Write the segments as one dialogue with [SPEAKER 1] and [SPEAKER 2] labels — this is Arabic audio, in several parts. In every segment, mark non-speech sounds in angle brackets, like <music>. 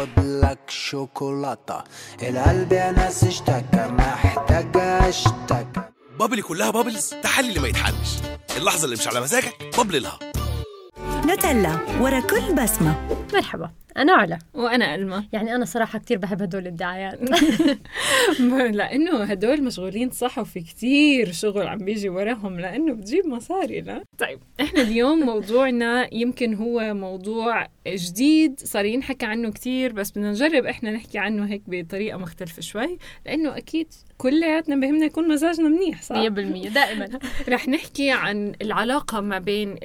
[SPEAKER 1] خد لك شوكولاتة. القلب يا ناس اشتكى محتاج أشتكى.
[SPEAKER 2] بابلي كلها بابلز تحلي اللي ما يتحلش. اللحظة اللي مش على مزاجك بابللها
[SPEAKER 3] نوتيلا ورا كل بسمة.
[SPEAKER 4] مرحبا. أنا علا
[SPEAKER 5] وأنا ألما
[SPEAKER 4] يعني أنا صراحة كتير بحب هدول الدعايات. <laughs>
[SPEAKER 5] لأنه هدول مشغولين صح وفي كتير شغل عم بيجي وراهم لأنه بتجيب مصاري لا؟ طيب إحنا اليوم موضوعنا يمكن هو موضوع جديد صار ينحكى عنه كتير بس بدنا نجرب إحنا نحكي عنه هيك بطريقة مختلفة شوي لأنه أكيد كلياتنا بهمنا يكون مزاجنا منيح صح؟
[SPEAKER 4] 100% دائما. <laughs>
[SPEAKER 5] رح نحكي عن العلاقة ما بين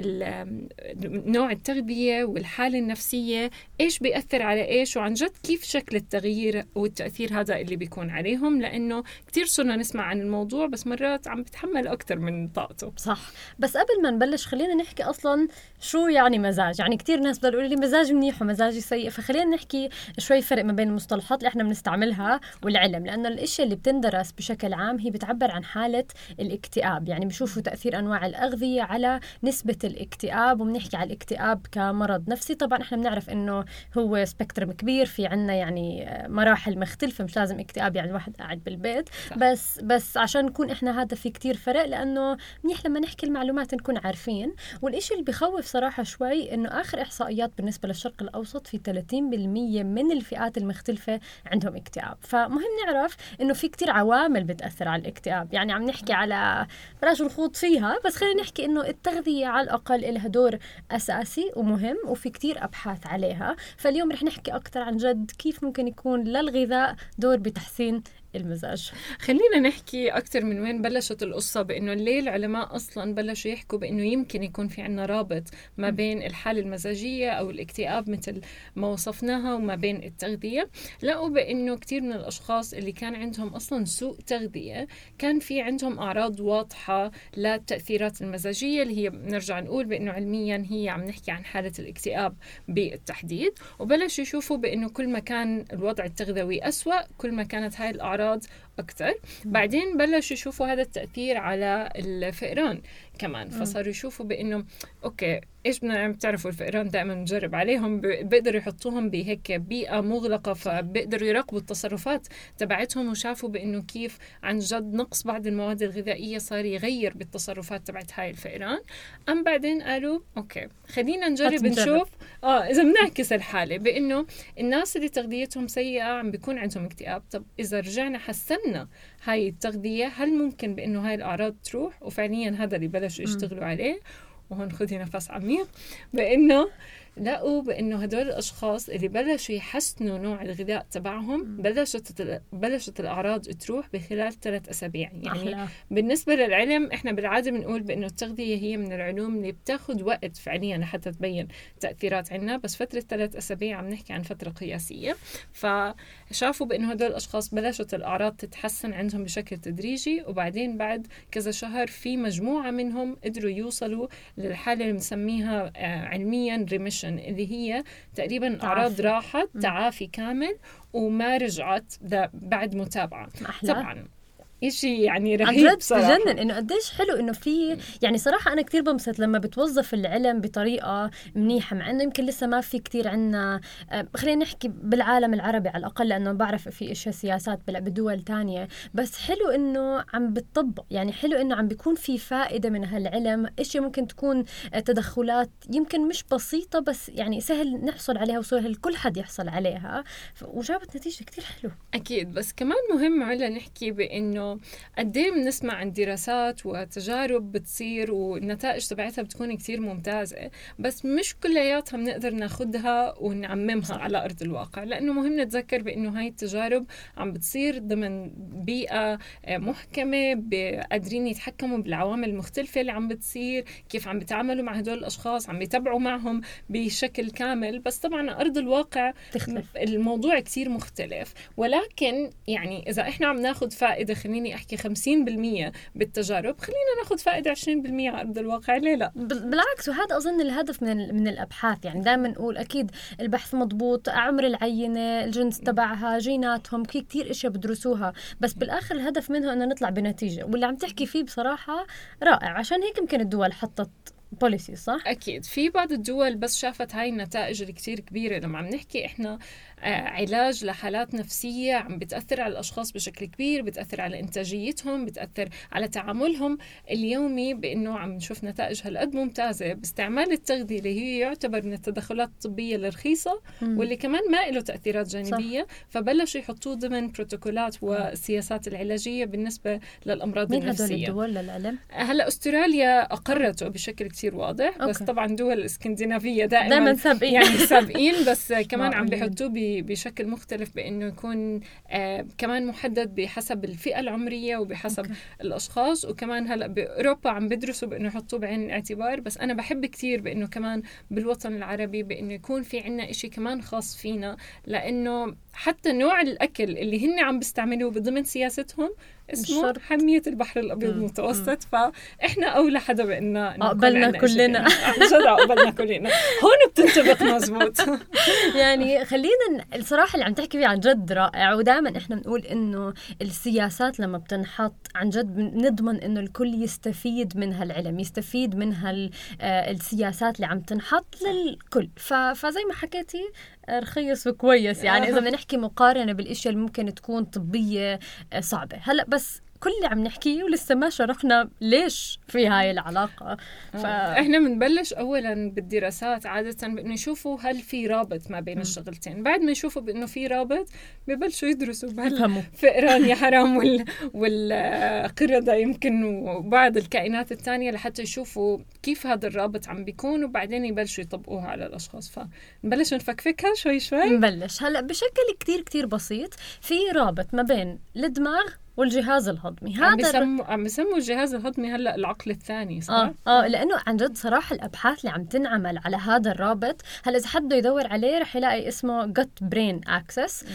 [SPEAKER 5] نوع التغذية والحالة النفسية إيش بيأثر على إيش وعن جد كيف شكل التغيير والتأثير هذا اللي بيكون عليهم؟ لأنه كتير صرنا نسمع عن الموضوع بس مرات عم بتحمل أكتر من طاقته.
[SPEAKER 4] صح. بس قبل ما نبلش خلينا نحكي أصلا شو يعني مزاج؟ يعني كتير ناس بدهم يقولوا لي مزاج منيح ومزاجي سيء فخلينا نحكي شوي فرق ما بين المصطلحات اللي إحنا بنستعملها والعلم لأنه الأشياء اللي بتندرس بشكل عام هي بتعبر عن حالة الاكتئاب. يعني بشوفوا تأثير أنواع الأغذية على نسبة الاكتئاب وبنحكي على الاكتئاب كمرض نفسي. طبعا إحنا بنعرف إنه هو سبيكترم كبير في عنا يعني مراحل مختلفة مش لازم اكتئاب يعني الواحد قاعد بالبيت. صح. بس بس عشان نكون إحنا هذا في كتير فرق لأنه منيح لما نحكي المعلومات نكون عارفين. والإشي اللي بخوف صراحة شوي إنه آخر إحصائيات بالنسبة للشرق الأوسط في 30% من الفئات المختلفة عندهم اكتئاب. فمهم نعرف إنه في كتير عوامل بتأثر على الاكتئاب. يعني عم نحكي على بلاش نخوض فيها بس خلينا نحكي إنه التغذية على الأقل لها دور أساسي ومهم وفي كتير أبحاث عليها. فاليوم رح نحكي أكثر عن جد كيف ممكن يكون للغذاء دور بتحسين المزاج.
[SPEAKER 5] خلينا نحكي أكثر من وين بلشت القصة بأنه ليه العلماء أصلا بلشوا يحكوا بأنه يمكن يكون في عنا رابط ما بين الحالة المزاجية أو الاكتئاب مثل ما وصفناها وما بين التغذية. لقوا بأنه كثير من الأشخاص اللي كان عندهم أصلا سوء تغذية كان في عندهم أعراض واضحة للتأثيرات المزاجية اللي هي بنرجع نقول بأنه علميا هي عم نحكي عن حالة الاكتئاب بالتحديد. وبلشوا يشوفوا بأنه كل ما كان الوضع التغذوي أسوأ كل ما كانت هاي الأعراض الأعراض أكثر بعدين بلشوا يشوفوا هذا التأثير على الفئران كمان. فصاروا يشوفوا بأنه okay إيش بدنا نعمل؟ بتعرفوا الفئران دائما نجرب عليهم بيقدروا يحطوهم بهيك بيئة مغلقة فبيقدروا يراقبوا التصرفات تبعتهم وشافوا بإنه كيف عن جد نقص بعض المواد الغذائية صار يغير بالتصرفات تبعت هاي الفئران. أم بعدين قالوا okay خلينا نجرب. نشوف. آه إذا بنعكس الحالة بإنه الناس اللي تغذيتهم سيئة عم بيكون عندهم اكتئاب. طب إذا رجعنا حسّنا هاي التغذية هل ممكن بإنه هاي الأعراض تروح؟ وفعليا هذا اللي بلشوا يشتغلوا عليه وهون خذي نفس عميق بإنه لقوا بأنه هدول الأشخاص اللي بلشوا يحسنوا نوع الغذاء تبعهم بلشت بلشت الأعراض تروح بخلال ثلاث أسابيع. يعني أحلى. بالنسبة للعلم إحنا بالعادة بنقول بأنه التغذية هي من العلوم اللي بتاخذ وقت فعليا لحتى تبين تأثيرات عنا بس فترة ثلاث أسابيع عم نحكي عن فترة قياسية. فشافوا بأنه هدول الأشخاص بلشت الأعراض تتحسن عندهم بشكل تدريجي وبعدين بعد كذا شهر في مجموعة منهم قدروا يوصلوا للحالة اللي بنسميها علميا ريميشن اللي هي تقريبا أعراض راحت تعافي كامل وما رجعت بعد متابعة.
[SPEAKER 4] أحلى.
[SPEAKER 5] طبعا. شيء يعني رهيب
[SPEAKER 4] صراحة. بجنن إنه قديش حلو إنه في يعني صراحة أنا كثير بنبسط لما بتوظف العلم بطريقة منيحة مع إنه يمكن لسه ما في كثير عنا خلينا نحكي بالعالم العربي على الأقل لأنه بعرف في إشياء سياسات بدول تانية. بس حلو إنه عم بتطبق يعني حلو إنه عم بيكون في فائدة من هالعلم إشياء ممكن تكون تدخلات يمكن مش بسيطة بس يعني سهل نحصل عليها وسهل كل حد يحصل عليها. وجابت نتيجة كثير حلو
[SPEAKER 5] أكيد. بس كمان مهم علا نحكي قد إيه بنسمع عن دراسات وتجارب بتصير والنتائج تبعتها بتكون كثير ممتازة بس مش كلياتها بنقدر ناخذها ونعممها على أرض الواقع لأنه مهم نتذكر بإنه هاي التجارب عم بتصير ضمن بيئة محكمة قادرين يتحكموا بالعوامل المختلفة اللي عم بتصير كيف عم بيتعاملوا مع هدول الأشخاص عم بيتابعوا معهم بشكل كامل بس طبعا أرض الواقع
[SPEAKER 4] تختلف.
[SPEAKER 5] الموضوع كثير مختلف ولكن يعني إذا إحنا عم ناخذ فائدة خليني خليني أحكي 50% بالتجارب خلينا ناخذ فائدة 20% على أرض الواقع ليه لا
[SPEAKER 4] بالعكس وهذا أظن الهدف من من الأبحاث يعني دائما نقول أكيد البحث مضبوط عمر العينة الجنس تبعها جيناتهم في كثير إشياء بدرسوها بس بالآخر الهدف منها إنه نطلع بنتيجة واللي عم تحكي فيه بصراحة رائع عشان هيك يمكن الدول حطت بوليسي صح؟
[SPEAKER 5] أكيد في بعض الدول بس شافت هاي النتائج اللي كتير كبيرة لما عم نحكي إحنا علاج لحالات نفسية عم بتأثر على الأشخاص بشكل كبير بتأثر على إنتاجيتهم بتأثر على تعاملهم اليومي بأنه عم نشوف نتائج هالقد ممتازة باستعمال التغذية اللي هي يعتبر من التدخلات الطبية الرخيصة واللي كمان ما له تأثيرات جانبية صح. فبلشوا يحطوه ضمن بروتوكولات والسياسات العلاجية بالنسبة للأمراض
[SPEAKER 4] مين
[SPEAKER 5] النفسية
[SPEAKER 4] هدول الدول للعلم؟
[SPEAKER 5] هلا أستراليا أقرته بشكل كتير واضح okay. بس طبعا دول الاسكندنافيه دائما
[SPEAKER 4] دائما سابقين
[SPEAKER 5] يعني سابقين بس <laughs> كمان عم بيحطوه بشكل مختلف بإنه يكون آه كمان محدد بحسب الفئة العمرية وبحسب okay. الأشخاص وكمان هلأ بأوروبا عم بدرسوا بإنه يحطوه بعين الاعتبار بس أنا بحب كثير بإنه كمان بالوطن العربي بإنه يكون في عنا إشي كمان خاص فينا لإنه حتى نوع الأكل اللي هن عم بيستعملوه بضمن سياستهم اسمه الشرط. حمية البحر الأبيض المتوسط. فإحنا أولى حدا بأننا
[SPEAKER 4] قبلنا كلنا. <laughs>
[SPEAKER 5] عن جد قبلنا كلنا. هون بتنطبق مزبوط. <laughs>
[SPEAKER 4] يعني خلينا الصراحة اللي عم تحكي فيه عن جد رائع ودائما إحنا بنقول إنه السياسات لما بتنحط عن جد بنضمن إنه الكل يستفيد من هالعلم يستفيد من هالسياسات اللي عم تنحط للكل. فزي ما حكيتي رخيص وكويس يعني إذا بدنا نحكي مقارنة بالإشياء اللي ممكن تكون طبية صعبة. هلأ بس كل اللي عم نحكيه ولسه ما شرحنا ليش في هاي العلاقة.
[SPEAKER 5] ف... إحنا بنبلش اولا بالدراسات عادة بإنه يشوفوا هل في رابط ما بين م. الشغلتين. بعد ما يشوفوا بإنه في رابط ببلشوا يدرسوا فئران <laughs> يا حرام وال... والقردة يمكن وبعض الكائنات الثانية لحتى يشوفوا كيف هذا الرابط عم بيكون وبعدين يبلشوا يطبقوها على الأشخاص. فنبلش نفكفكها شوي شوي.
[SPEAKER 4] نبلش. هلأ بشكل كتير كتير بسيط في رابط ما بين الدماغ والجهاز الهضمي.
[SPEAKER 5] هذا عم بيسموا عم الجهاز الهضمي هلأ العقل الثاني صح؟
[SPEAKER 4] آه آه لأنه عن جد صراحة الأبحاث اللي عم تنعمل على هذا الرابط هلأ إذا حد يدور عليه رح يلاقي اسمه gut brain axis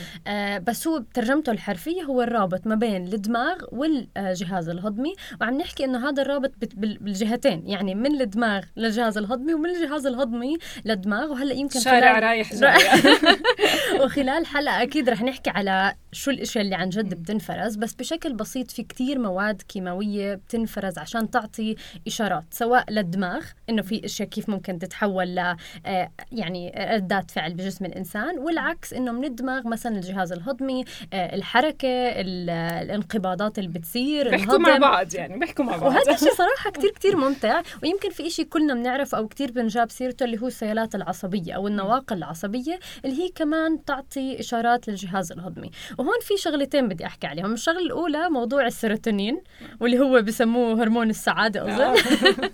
[SPEAKER 4] بس هو بترجمته الحرفية هو الرابط ما بين الدماغ والجهاز الهضمي. وعم نحكي إنه هذا الرابط بالجهتين يعني من الدماغ للجهاز الهضمي ومن الجهاز الهضمي للدماغ. وهلأ يمكن
[SPEAKER 5] شارع رايح <laughs> جاي.
[SPEAKER 4] وخلال حلقة أكيد رح نحكي على شو الأشياء اللي عن جد بتنفرز. بس بشكل بسيط في كتير مواد كيماوية بتنفرز عشان تعطي إشارات سواء للدماغ إنه في أشياء كيف ممكن تتحول ل آه، يعني ردات فعل بجسم الإنسان والعكس إنه من الدماغ مثلا الجهاز الهضمي آه، الحركة الانقباضات اللي بتصير
[SPEAKER 5] بيحكوا مع بعض يعني بيحكوا مع بعض.
[SPEAKER 4] وهذا الشيء <laughs> صراحة كتير كتير ممتع ويمكن في إشي كلنا بنعرفه أو كتير بنجاب سيرته اللي هو السيالات العصبية أو النواقل العصبية اللي هي كمان تعطي إشارات للجهاز الهضمي. وهون في شغلتين بدي أحكي عليهم. الشغلة الأولى موضوع السيروتونين واللي هو بسموه هرمون السعادة أظن. آه.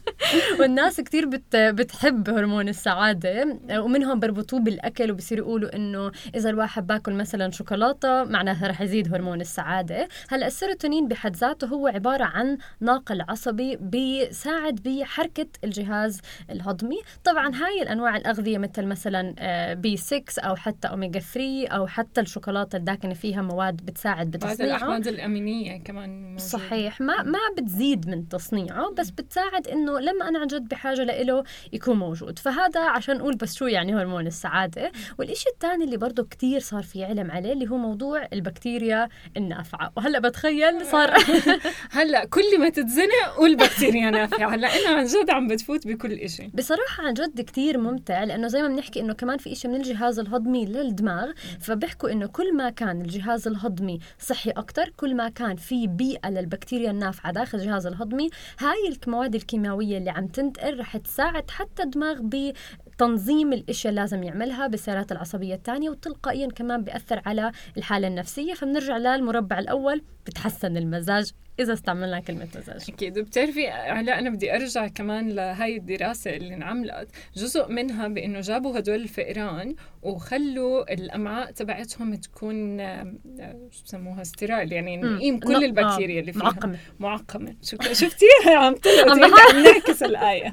[SPEAKER 4] <laughs> والناس كتير بت بتحب هرمون السعادة ومنهم بربطوه بالأكل وبصيروا يقولوا إنه إذا الواحد باكل مثلا شوكولاتة معناها رح يزيد هرمون السعادة. هلأ السيروتونين بحد ذاته هو عبارة عن ناقل عصبي بيساعد بحركة الجهاز الهضمي. طبعا هاي الأنواع الأغذية مثل مثلا بي 6 أو حتى أوميجا 3 أو حتى الشوكولاتة الداكنة فيها مواد بتساعد بتصنيعه
[SPEAKER 5] الأمينية كمان موجود.
[SPEAKER 4] صحيح. ما ما بتزيد من تصنيعه بس بتساعد إنه لما أنا عن جد بحاجة له يكون موجود. فهذا عشان أقول بس شو يعني هرمون السعادة. والشيء الثاني اللي برضه كتير صار في علم عليه اللي هو موضوع البكتيريا النافعة. وهلأ بتخيل صار <laughs>
[SPEAKER 5] هلأ كل ما تتزنق قول بكتيريا نافعه لأنه عن جد عم بتفوت بكل شيء
[SPEAKER 4] بصراحة عن جد كتير ممتع لأنه زي ما بنحكي إنه كمان في شيء من الجهاز الهضمي للدماغ. فبيحكوا إنه كل ما كان الجهاز الهضمي صحي أكثر كل ما كان في بيئة للبكتيريا النافعة داخل الجهاز الهضمي. هاي المواد الكيماوية اللي عم تنتقل رح تساعد حتى الدماغ تنظيم الإشياء اللي لازم يعملها بالسيارات العصبية الثانية وتلقائيا كمان بيأثر على الحالة النفسية. فبنرجع للمربع الأول بتحسن المزاج. إذا استعملنا كلمة مزاج
[SPEAKER 5] أكيد. وبتعرفي علاء أنا بدي أرجع كمان لهي الدراسة اللي انعملت. جزء منها بإنه جابوا هدول الفئران وخلوا الأمعاء تبعتهم تكون شو بسموها ستيرايل يعني نقيم كل البكتيريا اللي فيها.
[SPEAKER 4] معقمة.
[SPEAKER 5] معقمة. شفتي؟ <laughs> عم عم نعكس الآية. <laughs>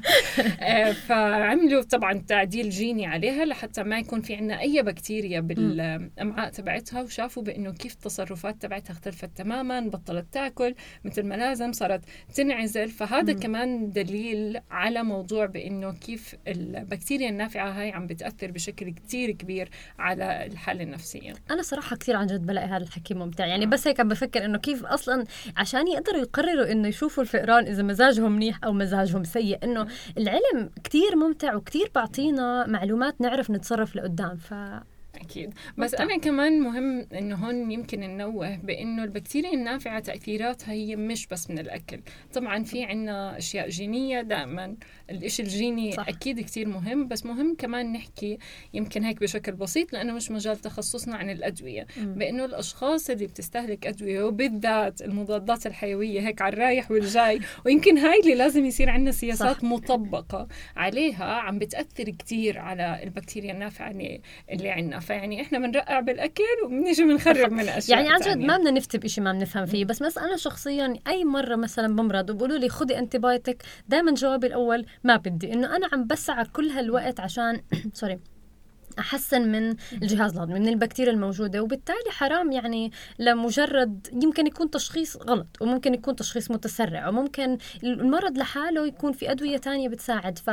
[SPEAKER 5] آه، فعملوا طبعا تعديل جيني عليها لحتى ما يكون في عندنا أي بكتيريا بالأمعاء تبعتها وشافوا بإنه كيف التصرفات تبعتها اختلفت تماما بطلت تأكل. مثل ما لازم صارت تنعزل. فهذا م. كمان دليل على موضوع بإنه كيف البكتيريا النافعة هاي عم بتأثر بشكل كتير كبير على الحالة النفسية.
[SPEAKER 4] أنا صراحة كثير عن جد بلاقي هذا الحكي ممتع. يعني بس هيك عم بفكر إنه كيف أصلا عشان يقدروا يقرروا إنه يشوفوا الفئران إذا مزاجهم منيح أو مزاجهم سيء إنه العلم كثير ممتع وكثير بعطينا معلومات نعرف نتصرف لقدام. ف
[SPEAKER 5] أكيد بس. أنا كمان مهم إنه هون يمكن ننوه بإنه البكتيريا النافعة تأثيراتها هي مش بس من الأكل طبعا في عنا أشياء جينية دائما الإشي الجيني
[SPEAKER 4] صح.
[SPEAKER 5] أكيد كتير مهم بس مهم كمان نحكي يمكن هيك بشكل بسيط لأنه مش مجال تخصصنا عن الأدوية بإنه الأشخاص اللي بتستهلك أدوية وبالذات المضادات الحيوية هيك على الرايح والجاي ويمكن هاي اللي لازم يصير عندنا سياسات
[SPEAKER 4] صح.
[SPEAKER 5] مطبقة عليها عم بتأثر كتير على البكتيريا النافعة اللي, اللي عندنا فيعني إحنا بنرقع بالأكل وبنيجي بنخرب من أشياء
[SPEAKER 4] يعني عن جد. ما بدنا نفتي بشيء ما بنفهم فيه بس مثلا أنا شخصيا أي مرة مثلا بمرض وبقولوا لي خذي antibiotic دائما جوابي الأول ما بدي إنه أنا عم بسعى كل هالوقت عشان <coughs> صوري أحسن من الجهاز الهضمي من البكتيريا الموجودة وبالتالي حرام يعني لمجرد يمكن يكون تشخيص غلط وممكن يكون تشخيص متسرع وممكن المرض لحاله يكون في أدوية تانية بتساعد ف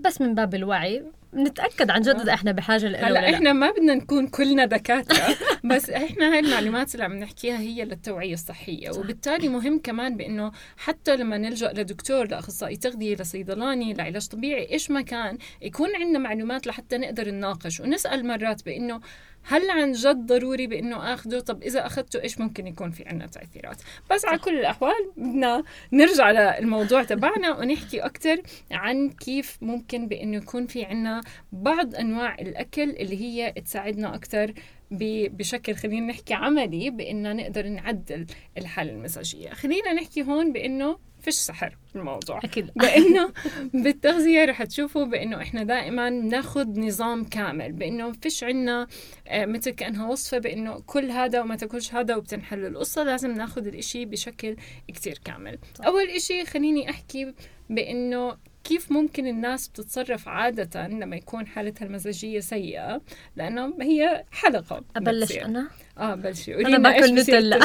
[SPEAKER 4] بس من باب الوعي نتأكد عن جد إذا إحنا بحاجة له هلأ.
[SPEAKER 5] إحنا ما بدنا نكون كلنا دكاترة <laughs> بس إحنا هاي المعلومات اللي عم نحكيها هي للتوعية الصحية. وبالتالي مهم كمان بإنه حتى لما نلجأ لدكتور لأخصائي تغذية لصيدلاني لعلاج طبيعي إيش ما كان يكون عندنا معلومات لحتى نقدر نناقش. ونسأل مرات بإنه هل عن جد ضروري بإنه اخذه طب إذا اخذته إيش ممكن يكون في عنا تأثيرات؟ بس على كل الأحوال بدنا نرجع للموضوع تبعنا ونحكي أكثر عن كيف ممكن بإنه يكون في عنا بعض أنواع الأكل اللي هي تساعدنا أكثر بشكل خلينا نحكي عملي بإنه نقدر نعدل الحاله المزاجيه خلينا نحكي هون بإنه فيش سحر بالموضوع.
[SPEAKER 4] أكيد. <laughs>
[SPEAKER 5] بإنه بالتغذية رح تشوفوا بإنه إحنا دائما ناخذ نظام كامل بإنه فيش عنا آه، مثل كأنها وصفة بإنه كل هذا وما تاكلش هذا وبتنحل القصة لازم ناخذ الإشي بشكل كتير كامل. أول إشي خليني أحكي بإنه كيف ممكن الناس بتتصرف عادة لما يكون حالتها المزاجية سيئة؟ لأنه هي حلقة بتصير.
[SPEAKER 4] أنا؟
[SPEAKER 5] آه بلشي.
[SPEAKER 4] أنا باكل نوتيلا.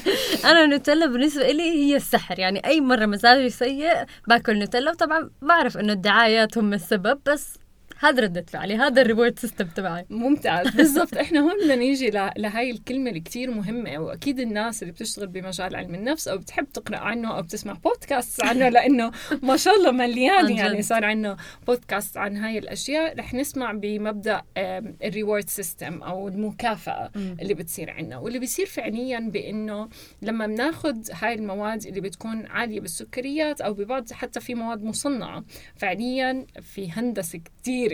[SPEAKER 4] <laughs> أنا النوتيلا بالنسبة لي هي السحر. يعني أي مرة مزاجي سيء باكل نوتيلا وطبعا بعرف إنه الدعايات هم السبب بس هذا ردة فعلي هذا ال reward system تبعي.
[SPEAKER 5] ممتاز. <laughs> بالضبط. إحنا هون بدنا نيجي ل- لهاي الكلمة اللي كتير مهمة وأكيد الناس اللي بتشتغل بمجال علم النفس أو بتحب تقرأ عنه أو بتسمع بودكاست عنه <laughs> لأنه ما شاء الله مليان. يعني صار عندنا بودكاست عن هاي الأشياء. رح نسمع بمبدأ ال reward system أو المكافأة اللي بتصير عندنا واللي بيصير فعليا بإنه لما بناخذ هاي المواد اللي بتكون عالية بالسكريات أو ببعض حتى في مواد مصنعة فعليا في هندسة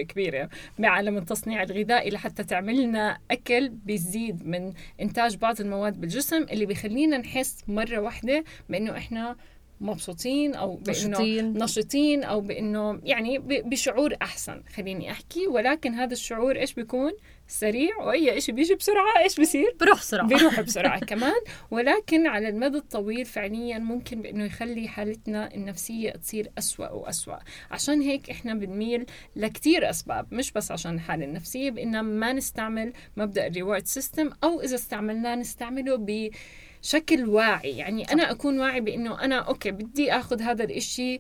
[SPEAKER 5] كتير كبيرة بعالم التصنيع الغذائي لحتى تعمل لنا أكل بيزيد من إنتاج بعض المواد بالجسم اللي بيخلينا نحس مرة واحدة بإنه إحنا مبسوطين أو بإنه
[SPEAKER 4] نشيطين.
[SPEAKER 5] نشيطين أو بإنه يعني بشعور أحسن خليني أحكي ولكن هذا الشعور إيش بيكون سريع. وأي شيء بيجي بسرعة؟ إيش بصير؟
[SPEAKER 4] بروح بسرعة.
[SPEAKER 5] بيروح بسرعة <laughs> كمان. ولكن على المدى الطويل فعليا ممكن بأنه يخلي حالتنا النفسية تصير أسوأ وأسوأ. عشان هيك إحنا بنميل لكتير أسباب مش بس عشان الحالة النفسية بأن ما نستعمل مبدأ ال reward system أو إذا استعملناه نستعمله ب شكل واعي. يعني أنا أكون واعي بأنه أنا أوكي بدي أخذ هذا الإشي آه،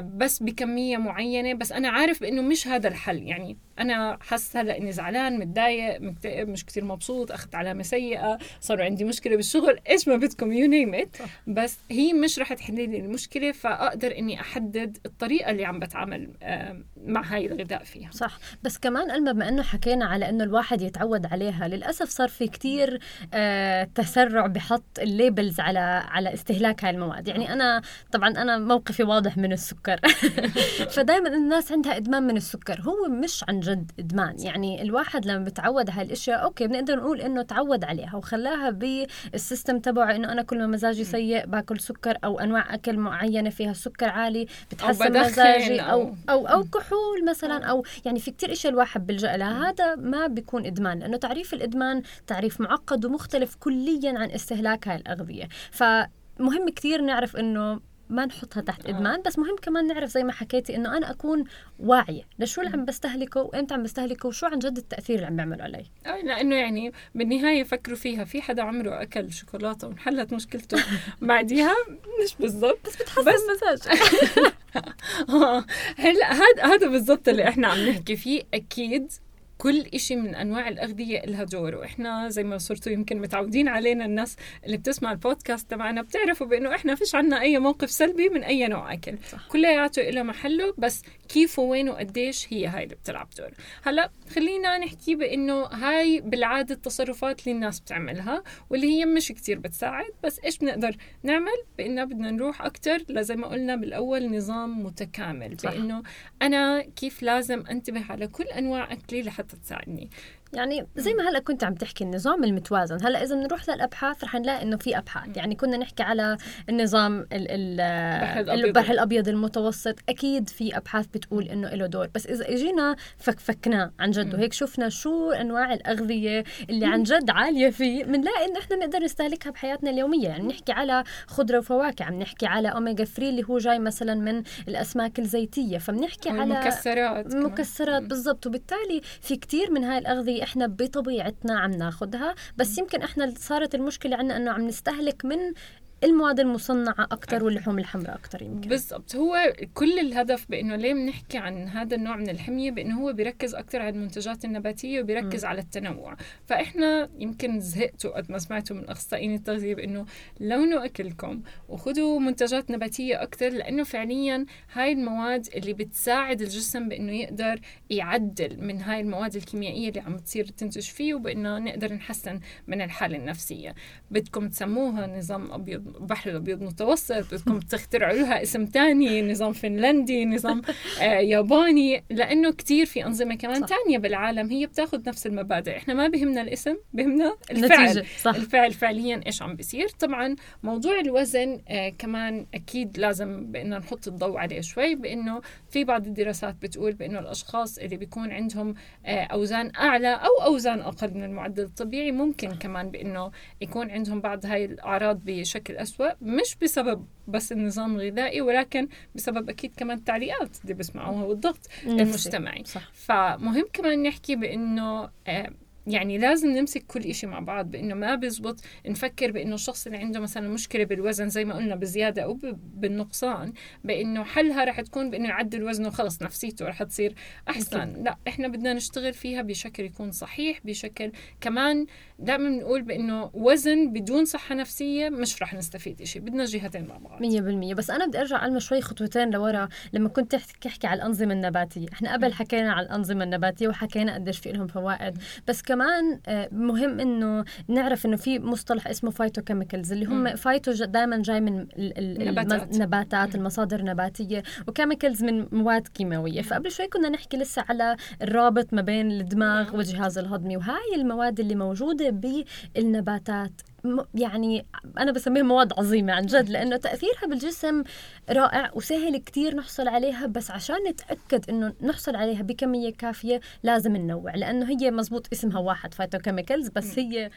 [SPEAKER 5] بس بكمية معينة بس أنا عارف بأنه مش هذا الحل. يعني أنا حاسة هلا إني زعلان متضايق مكتئب مش كتير مبسوط أخذت علامة سيئة صاروا عندي مشكلة بالشغل. <laughs> إيش ما بدكم you name it بس هي مش رح تحل لي المشكلة فأقدر إني أحدد الطريقة اللي عم بتعامل آه، مع هاي الغذاء فيها.
[SPEAKER 4] صح. بس كمان ألما بما إنه حكينا على إنه الواحد يتعود عليها للأسف صار في كتير آه تسرع بحط ال labels على على استهلاك هاي المواد. يعني أنا طبعا أنا موقفي واضح من السكر. <laughs> فدائما الناس عندها إدمان من السكر. هو مش عن جد إدمان. يعني الواحد لما بتعود على الاشياء أوكي بنقدر نقول إنه تعود عليها وخلاها بال system تبعه إنه أنا كل ما مزاجي سيء باكل سكر أو أنواع أكل معينة فيها سكر عالي بتحسن
[SPEAKER 5] بدخن
[SPEAKER 4] مزاجي
[SPEAKER 5] أو-
[SPEAKER 4] أو أو أو كحول مثلا أو يعني في كتير إشياء الواحد بيلجأ لها. هذا ما بيكون إدمان. لأنه تعريف الإدمان تعريف معقد ومختلف كليا عن استهلاك هاي الأغذية. فمهم كتير نعرف إنه ما نحطها تحت إدمان بس مهم كمان نعرف زي ما حكيتي إنه أنا أكون واعية. لشو اللي عم بستهلكه وإمتى عم بستهلكه وشو عن جد التأثير اللي عم بيعمله علي؟
[SPEAKER 5] آه، لأنه يعني بالنهاية فكروا فيها في حدا عمره أكل شوكولاتة وانحلت مشكلته <laughs> بعديها؟ مش بالضبط. بس
[SPEAKER 4] حسن مزاج <laughs>
[SPEAKER 5] آه، هلا هذا هذا بالضبط اللي إحنا عم نحكي فيه. أكيد كل إشي من أنواع الأغذية لها دور وإحنا زي ما صرتوا يمكن متعودين علينا الناس اللي بتسمع البودكاست تبعنا بتعرفوا بأنه إحنا فيش عنا أي موقف سلبي من أي نوع أكل. كلياته له محله بس كيف وين وقديش هي هاي اللي بتلعب دور هلأ خلينا نحكي بأنه هاي بالعادة التصرفات اللي الناس بتعملها واللي هي مش كتير بتساعد بس إيش بنقدر نعمل؟ بأنه بدنا نروح أكتر لزي ما قلنا بالأول نظام متكامل.
[SPEAKER 4] صح.
[SPEAKER 5] بأنه أنا كيف لازم أنتبه على كل أنواع أكلي لحتى 20 дней.
[SPEAKER 4] يعني زي ما هلا كنت عم تحكي النظام المتوازن. هلا إذا بنروح للأبحاث رح نلاقي إنه في أبحاث. يعني كنا نحكي على النظام ال ال
[SPEAKER 5] البحر الأبيض.
[SPEAKER 4] المتوسط. أكيد في أبحاث بتقول إنه له دور. بس إذا إجينا فكفكناه عن جد. وهيك شفنا شو أنواع الأغذية اللي عن جد عالية فيه بنلاقي انه إحنا بنقدر نستهلكها بحياتنا اليومية. يعني نحكي على خضرة وفواكه عم نحكي على اوميجا 3 اللي هو جاي مثلا من الأسماك الزيتية. فبنحكي على
[SPEAKER 5] المكسرات.
[SPEAKER 4] مكسرات. بالضبط. وبالتالي في كتير من هاي إحنا بطبيعتنا عم ناخدها بس يمكن إحنا صارت المشكلة عنا إنه عم نستهلك من المواد المصنعة أكتر واللحوم الحمراء أكتر يمكن.
[SPEAKER 5] بالضبط. هو كل الهدف بإنه ليه بنحكي عن هذا النوع من الحمية؟ بإنه هو بيركز أكثر على المنتجات النباتية وبيركز م. على التنوع. فإحنا يمكن زهقتوا قد ما سمعتوا من أخصائيين التغذية بإنه لونوا اكلكم وخذوا منتجات نباتية أكثر لأنه فعليا هاي المواد اللي بتساعد الجسم بإنه يقدر يعدل من هاي المواد الكيميائية اللي عم تصير تنتج فيه وبإنه نقدر نحسن من الحالة النفسية. بدكم تسموها نظام أبيض بحر الأبيض متوسط بدكم تخترعوا لها اسم تاني نظام فنلندي نظام آه ياباني لأنه كتير في أنظمة كمان
[SPEAKER 4] صح.
[SPEAKER 5] تانية بالعالم هي بتاخذ نفس المبادئ. إحنا ما بهمنا الاسم بهمنا الفعل.
[SPEAKER 4] نتيجة صح.
[SPEAKER 5] الفعل فعليا إيش عم بيصير. طبعا موضوع الوزن آه كمان أكيد لازم بإنه نحط الضوء عليه شوي بإنه في بعض الدراسات بتقول بأنه الأشخاص اللي بيكون عندهم آه أوزان أعلى أو أوزان أقل من المعدل الطبيعي ممكن كمان بأنه يكون عندهم بعض هاي الأعراض بشكل أسوأ مش بسبب بس النظام الغذائي ولكن بسبب أكيد كمان التعليقات اللي بيسمعوها والضغط. المجتمعي
[SPEAKER 4] صح
[SPEAKER 5] فمهم كمان نحكي بأنه آه، يعني لازم نمسك كل إشي مع بعض بإنه ما بزبط نفكر بإنه الشخص اللي عنده مثلا مشكلة بالوزن زي ما قلنا بزيادة أو ب- بالنقصان بإنه حلها رح تكون بإنه يعدل وزنه وخلص نفسيته رح تصير أحسن. لا إحنا بدنا نشتغل فيها بشكل يكون صحيح بشكل كمان دائما بنقول بإنه وزن بدون صحة نفسية مش رح نستفيد إشي بدنا جهتين مع بعض.
[SPEAKER 4] مية بالمية. بس أنا بدي أرجع ألمس شوي خطوتين لورا. لما كنت تحكي تحكي على الأنظمة النباتية إحنا قبل حكينا على الأنظمة النباتية وحكينا قديش في لهم فوائد. بس كمان آه، مهم إنه نعرف إنه في مصطلح اسمه phytochemicals اللي هم. phyto دائما جاي من النباتات المصادر النباتية. و chemicals من مواد كيماوية. فقبل شوي كنا نحكي لسه على الرابط ما بين الدماغ والجهاز الهضمي وهاي المواد اللي موجودة بالنباتات. يعني أنا بسميها مواد عظيمة عن جد لأنه تأثيرها بالجسم رائع وسهل كتير نحصل عليها بس عشان نتأكد إنه نحصل عليها بكمية كافية لازم ننوع لأنه هي مزبوط اسمها واحد phytochemicals بس هي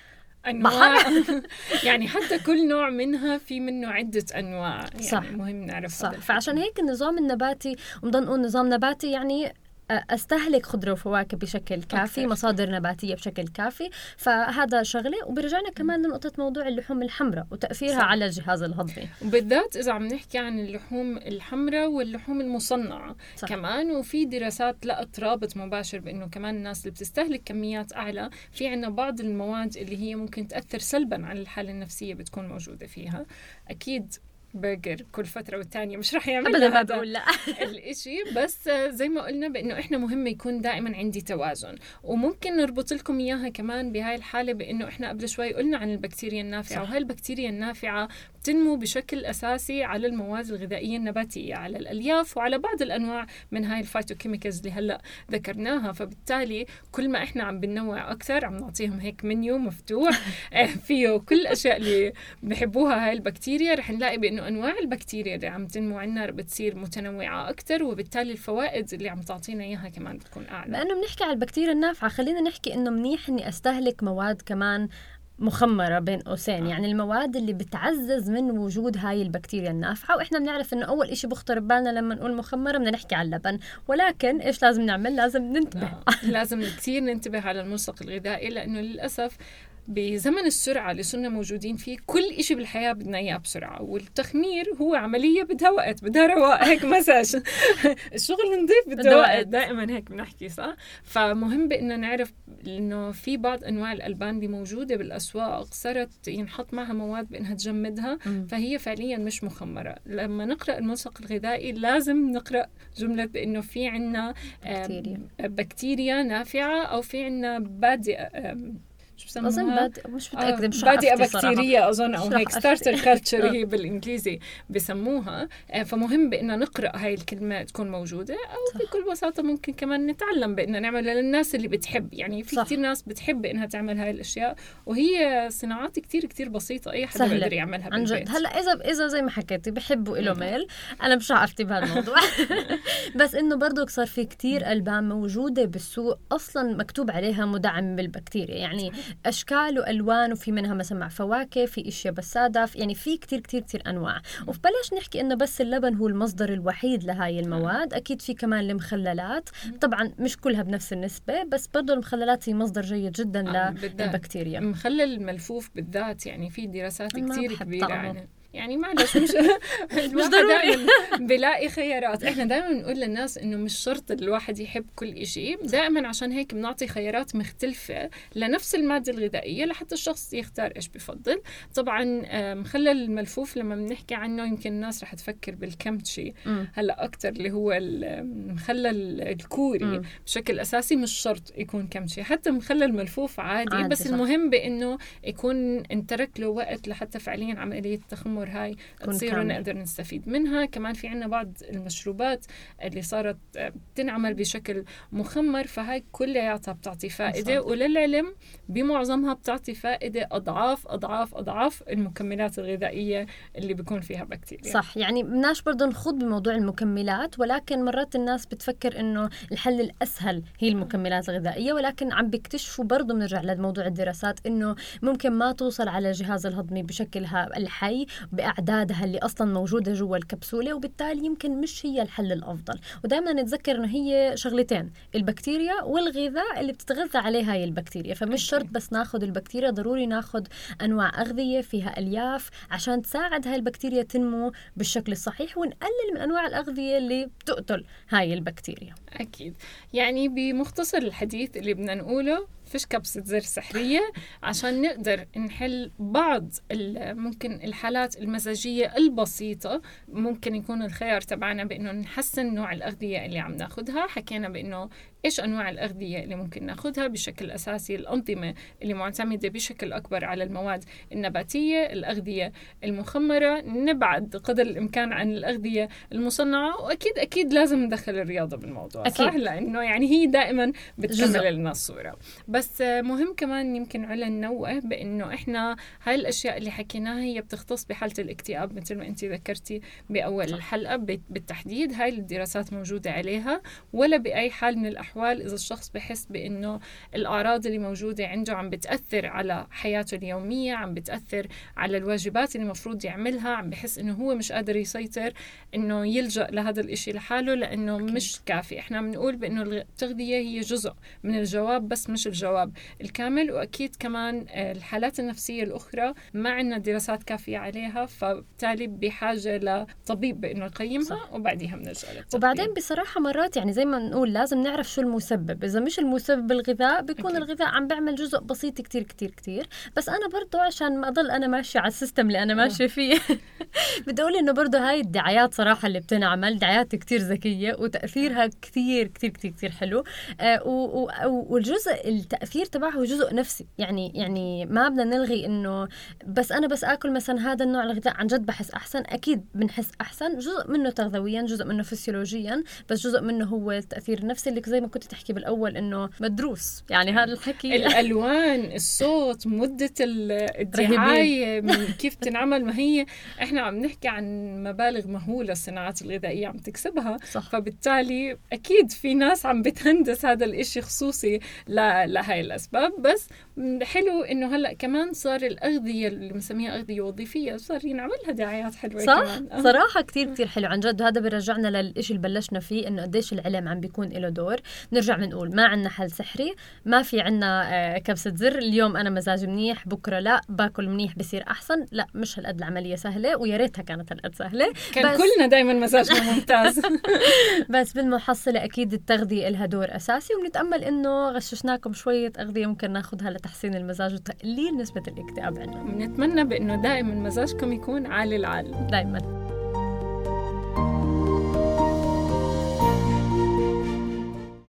[SPEAKER 5] أنواع <laughs> يعني حتى كل نوع منها في منه عدة أنواع يعني
[SPEAKER 4] صح.
[SPEAKER 5] مهم نعرف
[SPEAKER 4] صح
[SPEAKER 5] هذا
[SPEAKER 4] فعشان. هيك النظام النباتي وبنضل نقول نظام نباتي يعني أستهلك خضره وفواكه بشكل كافي
[SPEAKER 5] أكثر.
[SPEAKER 4] مصادر نباتية بشكل كافي فهذا شغلة وبرجعنا كمان لنقطة موضوع اللحوم الحمراء وتأثيرها
[SPEAKER 5] صح.
[SPEAKER 4] على الجهاز الهضمي
[SPEAKER 5] وبالذات إذا عم نحكي عن اللحوم الحمراء واللحوم المصنعة
[SPEAKER 4] صح.
[SPEAKER 5] كمان وفي دراسات لقت رابط مباشر بإنه كمان الناس اللي بتستهلك كميات أعلى في عنا بعض المواد اللي هي ممكن تأثر سلبا على الحالة النفسية بتكون موجودة فيها أكيد برجر كل فترة والتانية. مش رح يعمل
[SPEAKER 4] ابدا ما بقول لا. <laughs>
[SPEAKER 5] الإشي بس زي ما قلنا بإنه إحنا مهم يكون دائما عندي توازن. وممكن نربط لكم إياها كمان بهاي الحالة بإنه إحنا قبل شوي قلنا عن البكتيريا النافعة
[SPEAKER 4] صح.
[SPEAKER 5] وهي البكتيريا النافعة بتنمو بشكل أساسي على المواد الغذائية النباتية على الألياف وعلى بعض الأنواع من هاي ال phytochemicals اللي هلأ ذكرناها. فبالتالي كل ما إحنا عم بنوع أكثر عم نعطيهم هيك منيو مفتوح. <laughs> فيه كل الاشياء اللي بحبوها هاي البكتيريا رح نلاقي بإنه أنواع البكتيريا اللي عم تنمو عنا بتصير متنوعة أكثر وبالتالي الفوائد اللي عم تعطينا إياها كمان بتكون أعلى.
[SPEAKER 4] لأنه بنحكي على البكتيريا النافعة خلينا نحكي إنه منيح إني أستهلك مواد كمان مخمرة بين قوسين. يعني المواد اللي بتعزز من وجود هاي البكتيريا النافعة وإحنا بنعرف إنه أول إشي بخطر ببالنا لما نقول مخمرة بدنا نحكي على اللبن. ولكن إيش لازم نعمل؟ لازم ننتبه.
[SPEAKER 5] آه، لازم كثير ننتبه على الملصق الغذائي لأنه للأسف بزمن السرعة اللي صرنا موجودين فيه كل إشي بالحياة بدنا إياه بسرعة والتخمير هو عملية بدها وقت بدها رواق هيك <laughs> مساج الشغل نظيف بده
[SPEAKER 4] بده
[SPEAKER 5] وقت. دائما هيك بنحكي صح فمهم بأنه نعرف إنه في بعض أنواع الألبان اللي موجودة بالأسواق صارت ينحط معها مواد بأنها تجمدها. فهي فعليا مش مخمرة لما نقرأ الملصق الغذائي لازم نقرأ جملة بأنه في عنا
[SPEAKER 4] بكتيريا.
[SPEAKER 5] بكتيريا نافعة أو في عنا بادئة شو بسموها؟
[SPEAKER 4] اظن بادئ مش متأكدة مش.
[SPEAKER 5] بكتيرية أظن أو
[SPEAKER 4] مش
[SPEAKER 5] هيك. starter
[SPEAKER 4] culture. <laughs>
[SPEAKER 5] هي بالإنجليزي بسموها آه، فمهم بأنه نقرأ هاي الكلمة تكون موجودة أو
[SPEAKER 4] صح.
[SPEAKER 5] بكل بساطة ممكن كمان نتعلم بأنه نعملها للناس اللي بتحب يعني في
[SPEAKER 4] صح.
[SPEAKER 5] كتير ناس بتحب إنها تعمل هاي الأشياء وهي صناعات كتير كتير بسيطة أي حدا. بيقدر يعملها
[SPEAKER 4] عن جد هلأ اذا إذا زي ما حكيتي بحبوا ال homemade أنا مش عارفتي بهالموضوع <laughs> بس إنه برضو صار في كتير البان موجودة بالسوق أصلا مكتوب عليها مدعم بالبكتيريا يعني أشكال وألوان وفي منها مثلا مع فواكه في إشياء بس ساده في- يعني في كتير كتير كتير أنواع. وبلاش نحكي إنه بس اللبن هو المصدر الوحيد لهاي المواد. أكيد في كمان المخللات. طبعا مش كلها بنفس النسبة بس برضو المخللات هي مصدر جيد جدا
[SPEAKER 5] آه،.
[SPEAKER 4] للبكتيريا.
[SPEAKER 5] مخلل الملفوف بالذات يعني في دراسات كتير كبيرة
[SPEAKER 4] طعمه.
[SPEAKER 5] عنه يعني معلش مش <laughs> مش
[SPEAKER 4] ضروري. <laughs>
[SPEAKER 5] بلاقي خيارات إحنا دائما بنقول للناس إنه مش شرط الواحد يحب كل إشي دائما عشان هيك بنعطي خيارات مختلفة لنفس المادة الغذائية لحتى الشخص يختار إيش بفضل طبعا مخلل الملفوف لما بنحكي عنه يمكن الناس رح تفكر بالكمتشي. هلأ أكثر اللي هو المخلل الكوري. بشكل أساسي مش شرط يكون كمشي حتى مخلل ملفوف عادي,
[SPEAKER 4] عادي،
[SPEAKER 5] بس
[SPEAKER 4] صح.
[SPEAKER 5] المهم بإنه يكون انترك له وقت لحتى فعليا عملية التخمر هاي تصير. ونقدر نستفيد منها. كمان في عنا بعض المشروبات اللي صارت آه، بتنعمل بشكل مخمر فهاي كلياتها بتعطي فائدة.
[SPEAKER 4] صح.
[SPEAKER 5] وللعلم بمعظمها بتعطي فائدة أضعاف أضعاف أضعاف المكملات الغذائية اللي بيكون فيها بكتيريا.
[SPEAKER 4] صح. يعني بدناش برضه نخوض بموضوع المكملات ولكن مرات الناس بتفكر إنه الحل الأسهل هي المكملات الغذائية ولكن عم بيكتشفوا برضه بنرجع لموضوع الدراسات إنه ممكن ما توصل على الجهاز الهضمي بشكلها الحي. بأعدادها اللي أصلا موجودة جوا الكبسولة وبالتالي يمكن مش هي الحل الأفضل. ودائما نتذكر إنه هي شغلتين البكتيريا والغذاء اللي بتتغذى عليه هاي البكتيريا. فمش شرط بس ناخذ البكتيريا ضروري ناخذ أنواع أغذية فيها ألياف عشان تساعد هاي البكتيريا تنمو بالشكل الصحيح ونقلل من أنواع الأغذية اللي بتقتل هاي البكتيريا.
[SPEAKER 5] أكيد. يعني بمختصر الحديث اللي بدنا نقوله فيش كبسة زر سحرية عشان نقدر نحل بعض ممكن الحالات المزاجية البسيطة. ممكن يكون الخيار تبعنا بأنه نحسن نوع الأغذية اللي عم ناخدها. حكينا بأنه إيش أنواع الأغذية اللي ممكن ناخدها بشكل أساسي الأنظمة اللي معتمدة بشكل أكبر على المواد النباتية الأغذية المخمرة نبعد قدر الإمكان عن الأغذية المصنعة وأكيد أكيد لازم ندخل الرياضة بالموضوع
[SPEAKER 4] أكيد.
[SPEAKER 5] صح لأنه يعني هي دائما. بتكمل لنا الصورة بس مهم كمان يمكن علا ننوه بأنه إحنا هاي الأشياء اللي حكيناها هي بتختص بحالة الاكتئاب مثل ما أنت ذكرتي
[SPEAKER 4] صح.
[SPEAKER 5] الحلقة بت- بالتحديد هاي الدراسات موجودة عليها ولا بأي حال من الأحوال إذا الشخص بحس بأنه الأعراض اللي موجودة عنده عم بتأثر على حياته اليومية عم بتأثر على الواجبات اللي المفروض يعملها عم بحس إنه هو مش قادر يسيطر إنه يلجأ لهذا الإشي لحاله لأنه
[SPEAKER 4] أكيد.
[SPEAKER 5] مش كافي إحنا بنقول بأنه التغذية هي جزء من الجواب بس مش الجواب الكامل وأكيد كمان آه، الحالات النفسية الأخرى ما عندنا دراسات كافية عليها فبالتالي بحاجة لطبيب بأنه يقيمها. وبعديها بنرجع.
[SPEAKER 4] وبعدين بصراحة مرات يعني زي ما نقول لازم نعرف شو المسبب. إذا مش المسبب الغذاء بيكون
[SPEAKER 5] أكيد.
[SPEAKER 4] الغذاء عم بيعمل جزء بسيط كتير كتير كتير. بس أنا برضو عشان ما أضل أنا ماشية على السيستم اللي أنا ماشية فيه. <laughs> بدي أقول إنه برضو هاي الدعايات صراحة اللي بتنعمل دعايات كتير ذكية وتأثيرها كتير كتير كتير كتير حلو. آه والجزء التأثير تبعه جزء نفسي. يعني يعني ما بدنا نلغي إنه بس أنا بس آكل مثلا هذا النوع الغذاء عن جد بحس أحسن. أكيد بنحس أحسن. جزء منه تغذويا جزء منه فسيولوجيا بس جزء منه هو التأثير النفسي اللي زي ما كنت تحكي بالأول إنه مدروس. يعني هذا الحكي.
[SPEAKER 5] الألوان الصوت مدة ال- الدعاية من كيف تنعمل. ما هي إحنا عم نحكي عن مبالغ مهولة الصناعات الغذائية عم تكسبها.
[SPEAKER 4] صح.
[SPEAKER 5] فبالتالي أكيد في ناس عم بتهندس هذا الإشي خصوصي لهي الأسباب. بس حلو إنه هلأ كمان صار الأغذية اللي بنسميها أغذية وظيفية صار ينعمل لها دعايات حلوة
[SPEAKER 4] صح.
[SPEAKER 5] كمان. آه.
[SPEAKER 4] صراحة كتير كتير حلو. عن جد وهذا بيرجعنا للإشي اللي بلشنا فيه إنه قديش العلم عم بيكون له دور. نرجع بنقول ما عندنا حل سحري ما في عندنا آه، كبسة زر. اليوم أنا مزاجي منيح بكرة لا باكل منيح بصير أحسن. لا مش هالقد العملية سهلة ويا ريتها كانت هالقد سهلة.
[SPEAKER 5] كان
[SPEAKER 4] بس-
[SPEAKER 5] كلنا دائما مزاجنا <laughs> ممتاز.
[SPEAKER 4] بس بالمحصلة أكيد التغذية لها دور أساسي وبنتأمل إنه غششناكم شوية أغذية ممكن ناخذها لتحسين المزاج وتقليل نسبة الاكتئاب عندنا.
[SPEAKER 5] بنتمنى بإنه دائما مزاجكم يكون عالي العال.
[SPEAKER 4] دايما.